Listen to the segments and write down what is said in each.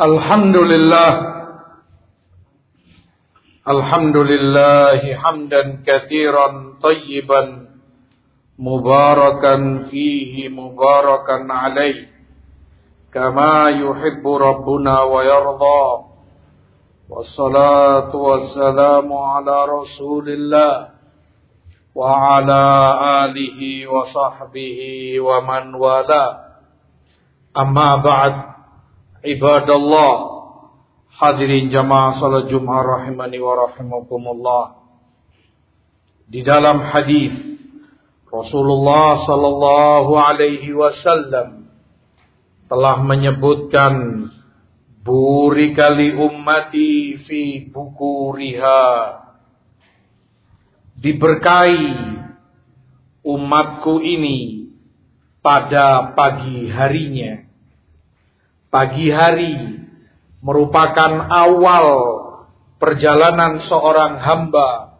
الحمد لله الحمد لله حمدا كثيرا طيبا مباركا فيه مباركا عليه. كما يحب ربنا ويرضى. والصلاة والسلام على رسول الله وعلى آله وصحبه ومن والاه. أما بعد Ibadallah. Hadirin jamaah salat Jumat rahimani wa rahimakumullah. Di dalam hadis Rasulullah sallallahu alaihi wasallam telah menyebutkan buri kali ummati fi bukuriha. Diberkahi umatku ini pada pagi harinya pagi hari merupakan awal perjalanan seorang hamba,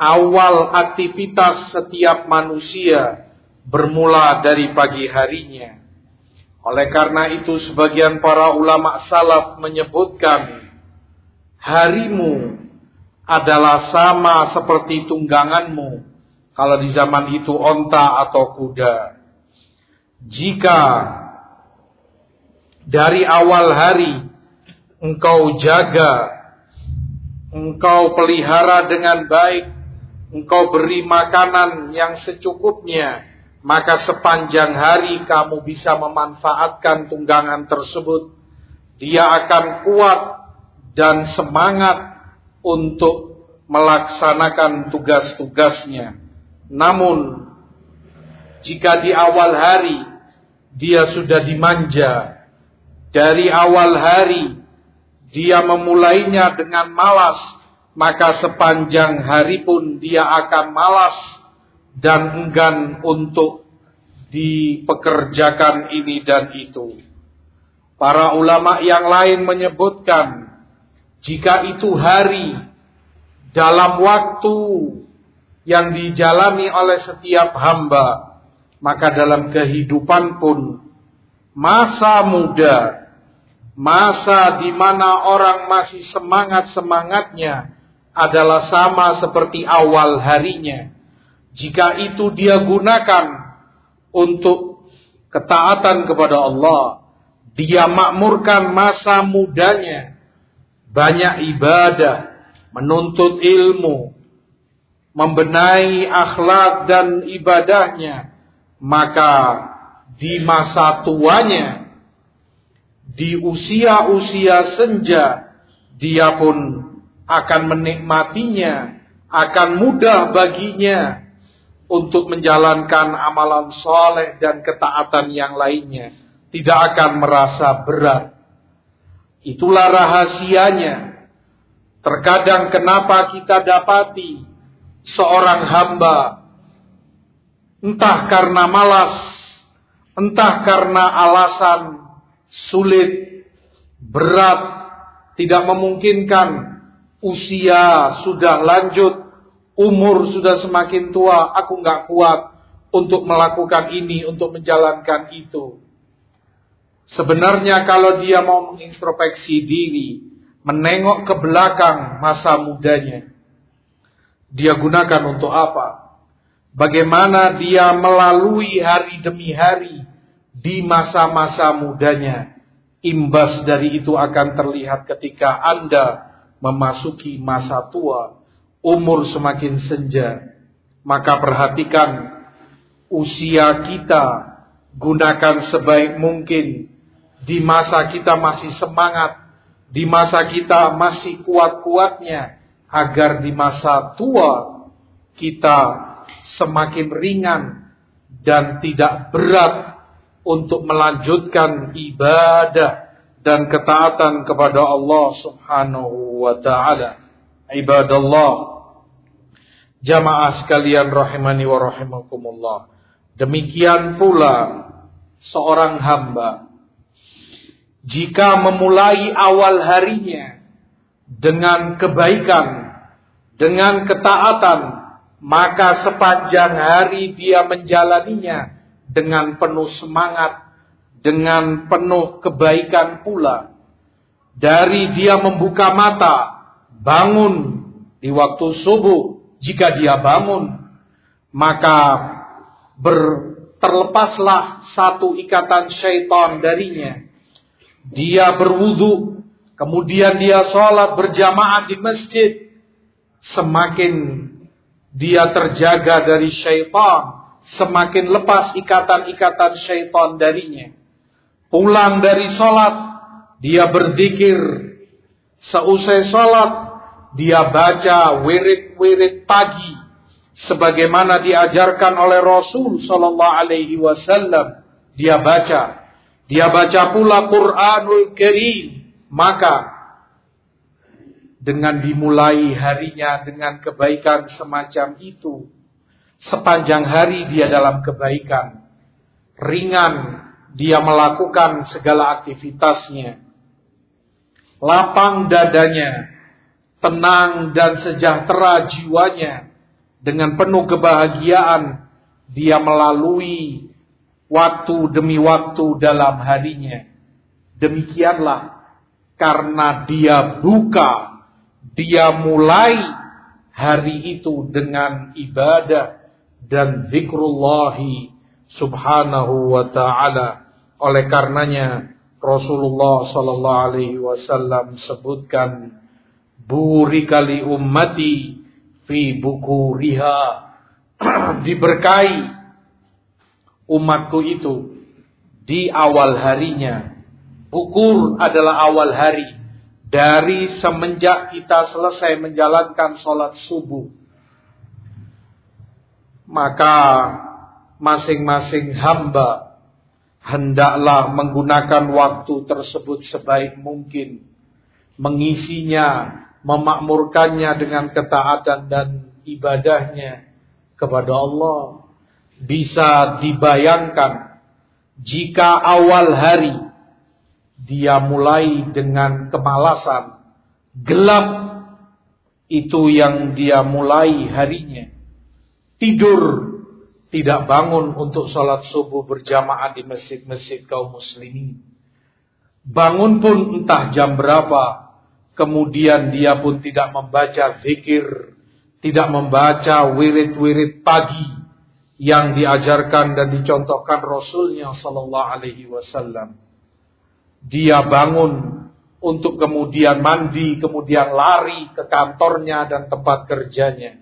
awal aktivitas setiap manusia bermula dari pagi harinya. Oleh karena itu sebagian para ulama salaf menyebutkan harimu adalah sama seperti tungganganmu kalau di zaman itu onta atau kuda. Jika dari awal hari engkau jaga, engkau pelihara dengan baik, engkau beri makanan yang secukupnya, maka sepanjang hari kamu bisa memanfaatkan tunggangan tersebut. Dia akan kuat dan semangat untuk melaksanakan tugas-tugasnya. Namun, jika di awal hari dia sudah dimanja, dari awal hari dia memulainya dengan malas, maka sepanjang hari pun dia akan malas dan enggan untuk dipekerjakan ini dan itu. Para ulama yang lain menyebutkan jika itu hari dalam waktu yang dijalani oleh setiap hamba, maka dalam kehidupan pun masa muda Masa di mana orang masih semangat-semangatnya adalah sama seperti awal harinya. Jika itu dia gunakan untuk ketaatan kepada Allah, dia makmurkan masa mudanya, banyak ibadah, menuntut ilmu, membenahi akhlak dan ibadahnya, maka di masa tuanya di usia-usia senja dia pun akan menikmatinya, akan mudah baginya untuk menjalankan amalan soleh dan ketaatan yang lainnya. Tidak akan merasa berat. Itulah rahasianya. Terkadang kenapa kita dapati seorang hamba entah karena malas, entah karena alasan sulit, berat, tidak memungkinkan, usia sudah lanjut, umur sudah semakin tua, aku nggak kuat untuk melakukan ini, untuk menjalankan itu. Sebenarnya kalau dia mau mengintrospeksi diri, menengok ke belakang masa mudanya, dia gunakan untuk apa? Bagaimana dia melalui hari demi hari di masa-masa mudanya. Imbas dari itu akan terlihat ketika Anda memasuki masa tua, umur semakin senja. Maka perhatikan usia kita, gunakan sebaik mungkin. Di masa kita masih semangat, di masa kita masih kuat-kuatnya, agar di masa tua kita semakin ringan dan tidak berat untuk melanjutkan ibadah dan ketaatan kepada Allah Subhanahu wa taala. Ibadallah jamaah sekalian rahimani wa rahimakumullah. Demikian pula seorang hamba jika memulai awal harinya dengan kebaikan, dengan ketaatan, maka sepanjang hari dia menjalaninya dengan penuh semangat, dengan penuh kebaikan pula. dari dia membuka mata, bangun di waktu subuh, jika dia bangun, maka ber, terlepaslah satu ikatan syaitan darinya. Dia berwudu, kemudian dia sholat berjamaah di masjid, semakin dia terjaga dari syaitan, semakin lepas ikatan-ikatan syaitan darinya. Pulang dari sholat, dia berzikir. Seusai sholat, dia baca wirid-wirid pagi sebagaimana diajarkan oleh Rasul sallallahu alaihi wasallam dia baca dia baca pula Quranul Karim maka dengan dimulai harinya dengan kebaikan semacam itu sepanjang hari dia dalam kebaikan ringan dia melakukan segala aktivitasnya. Lapang dadanya tenang dan sejahtera jiwanya. Dengan penuh kebahagiaan dia melalui waktu demi waktu dalam harinya. Demikianlah karena dia buka, dia mulai hari itu dengan ibadah dan zikrullahi subhanahu wa ta'ala. Oleh karenanya Rasulullah sallallahu alaihi wasallam sebutkan burikali ummati fi buku riha diberkahi umatku itu di awal harinya. Bukur adalah awal hari dari semenjak kita selesai menjalankan sholat subuh. Maka masing-masing hamba hendaklah menggunakan waktu tersebut sebaik mungkin. Mengisinya memakmurkannya dengan ketaatan dan ibadahnya kepada Allah. Bisa dibayangkan jika awal hari dia mulai dengan kemalasan, gelap itu yang dia mulai harinya. Tidur tidak bangun untuk sholat subuh berjamaah di masjid-masjid kaum muslimin. Bangun pun entah jam berapa, Kemudian dia pun tidak membaca zikir, tidak membaca wirid-wirid pagi yang diajarkan dan dicontohkan Rasulnya Sallallahu Alaihi Wasallam. Dia bangun untuk kemudian mandi, kemudian lari ke kantornya dan tempat kerjanya.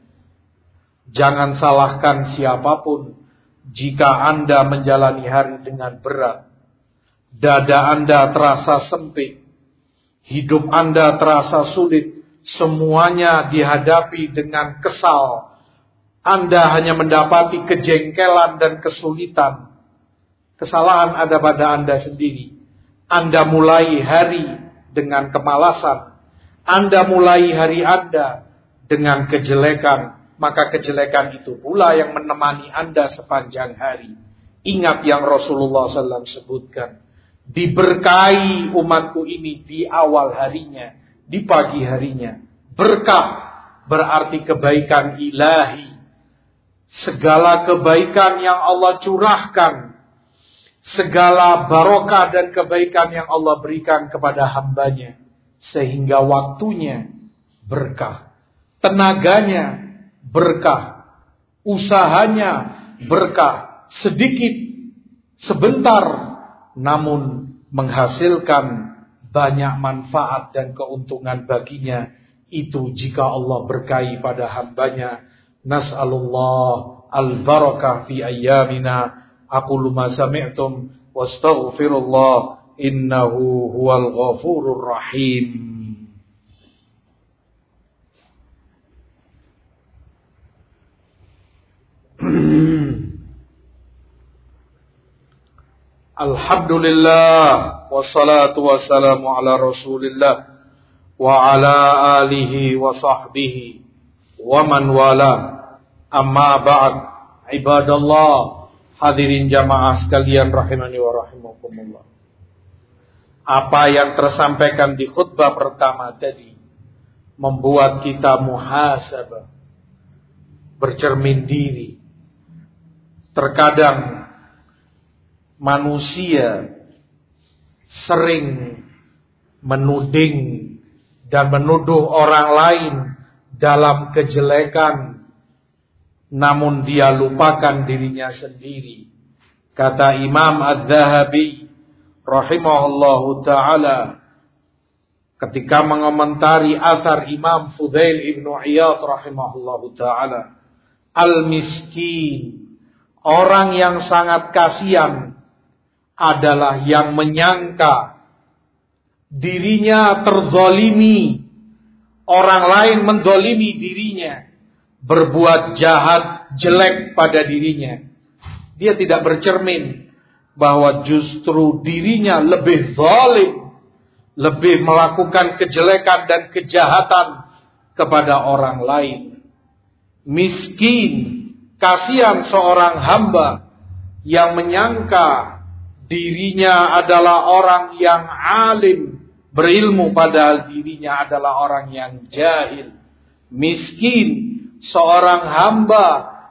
Jangan salahkan siapa pun jika Anda menjalani hari dengan berat. Dada Anda terasa sempit Hidup Anda terasa sulit, semuanya dihadapi dengan kesal. Anda hanya mendapati kejengkelan dan kesulitan. Kesalahan ada pada Anda sendiri. Anda mulai hari dengan kemalasan. Anda mulai hari Anda dengan kejelekan. Maka kejelekan itu pula yang menemani Anda sepanjang hari. Ingat yang Rasulullah SAW sebutkan diberkahi umatku ini di awal harinya, di pagi harinya. Berkah berarti kebaikan ilahi. Segala kebaikan yang Allah curahkan, segala barokah dan kebaikan yang Allah berikan kepada hambanya, sehingga waktunya berkah, tenaganya berkah, usahanya berkah, sedikit, sebentar namun menghasilkan banyak manfaat dan keuntungan baginya. Itu jika Allah berkahi pada hambanya. Nas'alullah al-barakah fi ayyamina. Aqulu ma sami'tum wastaghfirullah innahu huwal ghafurur rahim Alhamdulillah wassalatu wassalamu ala Rasulillah wa ala alihi wa sahbihi wa man wala. Amma ba'd. Ibadallah hadirin jamaah sekalian rahimani wa rahimakumullah. Apa yang tersampaikan di khutbah pertama tadi membuat kita muhasabah bercermin diri terkadang manusia sering menuding dan menuduh orang lain dalam kejelekan namun dia lupakan dirinya sendiri. Kata Imam Az-Zahabi rahimahullahu taala ketika mengomentari asar Imam Fudail ibnu Iyad rahimahullahu taala al-miskin orang yang sangat kasihan adalah yang menyangka dirinya terzolimi orang lain mendolimi dirinya berbuat jahat jelek pada dirinya dia tidak bercermin bahwa justru dirinya lebih zalim, lebih melakukan kejelekan dan kejahatan kepada orang lain. Miskin, kasihan seorang hamba yang menyangka dirinya adalah orang yang alim, berilmu padahal dirinya adalah orang yang jahil. Miskin, seorang hamba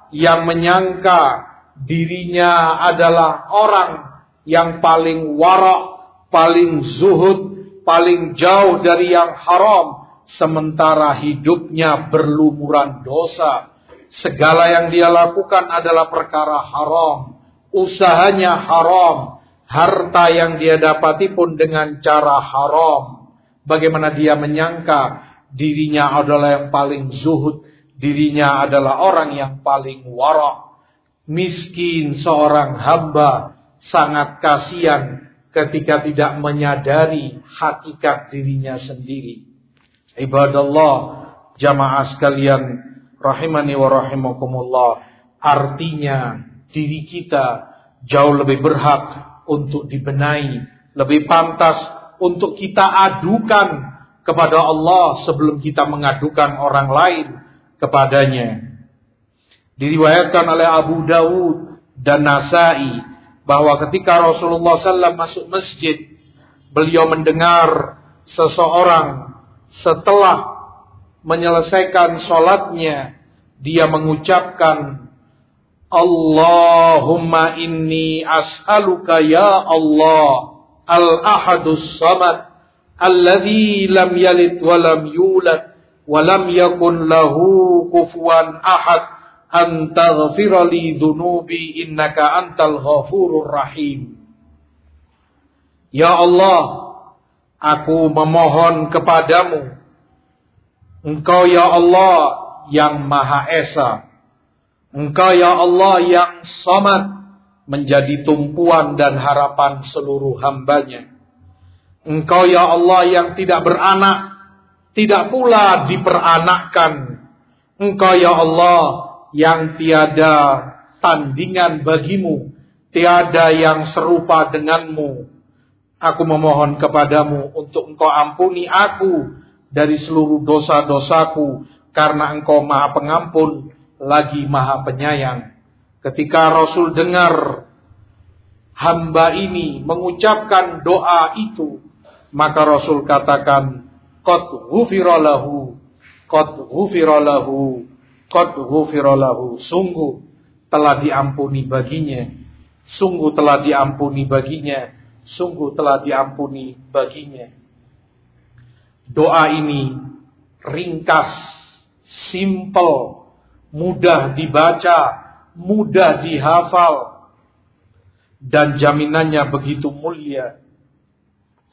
yang menyangka dirinya adalah orang yang paling warak, paling zuhud, paling jauh dari yang haram, sementara hidupnya berlumuran dosa. Segala yang dia lakukan adalah perkara haram, usahanya haram, harta yang dia dapati pun dengan cara haram. Bagaimana dia menyangka dirinya adalah yang paling zuhud, dirinya adalah orang yang paling warak miskin seorang hamba sangat kasihan ketika tidak menyadari hakikat dirinya sendiri. Ibadallah, jamaah sekalian rahimani wa rahimakumullah, artinya diri kita jauh lebih berhak untuk dibenahi, lebih pantas untuk kita adukan kepada Allah sebelum kita mengadukan orang lain kepadanya. Diriwayatkan oleh Abu Dawud dan Nasai bahwa ketika Rasulullah SAW masuk masjid, beliau mendengar seseorang setelah menyelesaikan sholatnya, dia mengucapkan, Allahumma inni as'aluka ya Allah al-ahadus samad alladhi lam yalid wa lam yulad wa lam yakun lahu kufuwan ahad an taghfira li dunubi innaka antal ghafurur rahim. Ya Allah, aku memohon kepadamu. Engkau ya Allah yang Maha Esa. Engkau ya Allah yang somat menjadi tumpuan dan harapan seluruh hambanya. Engkau ya Allah yang tidak beranak, tidak pula diperanakkan. Engkau ya Allah yang tiada tandingan bagimu, tiada yang serupa denganmu. Aku memohon kepadamu untuk engkau ampuni aku dari seluruh dosa-dosaku, karena engkau maha pengampun, lagi maha penyayang. Ketika Rasul dengar hamba ini mengucapkan doa itu, maka Rasul katakan, Qad ghufiralahu, Qad ghufiralahu, Qad ghufiralahu. Sungguh telah diampuni baginya. Sungguh telah diampuni baginya. Sungguh telah diampuni baginya. Doa ini ringkas, simple, mudah dibaca, mudah dihafal, dan jaminannya begitu mulia.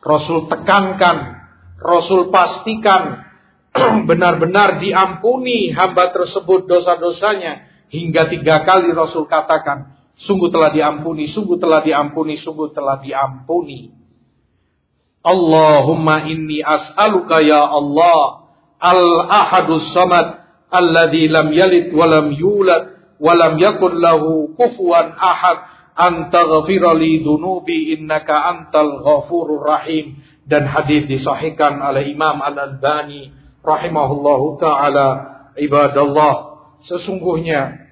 Rasul tekankan, Rasul pastikan benar-benar diampuni hamba tersebut dosa-dosanya hingga tiga kali Rasul katakan sungguh telah diampuni, sungguh telah diampuni, sungguh telah diampuni. Allahumma inni as'aluka ya Allah al-ahadus samad alladhi lam yalid wa lam yulad wa lam yakun lahu kufuwan ahad an taghfira li dunubi innaka antal ghafurur rahim. Dan hadis disahihkan oleh Imam Al-Albani rahimahullahu taala ibadallah. Sesungguhnya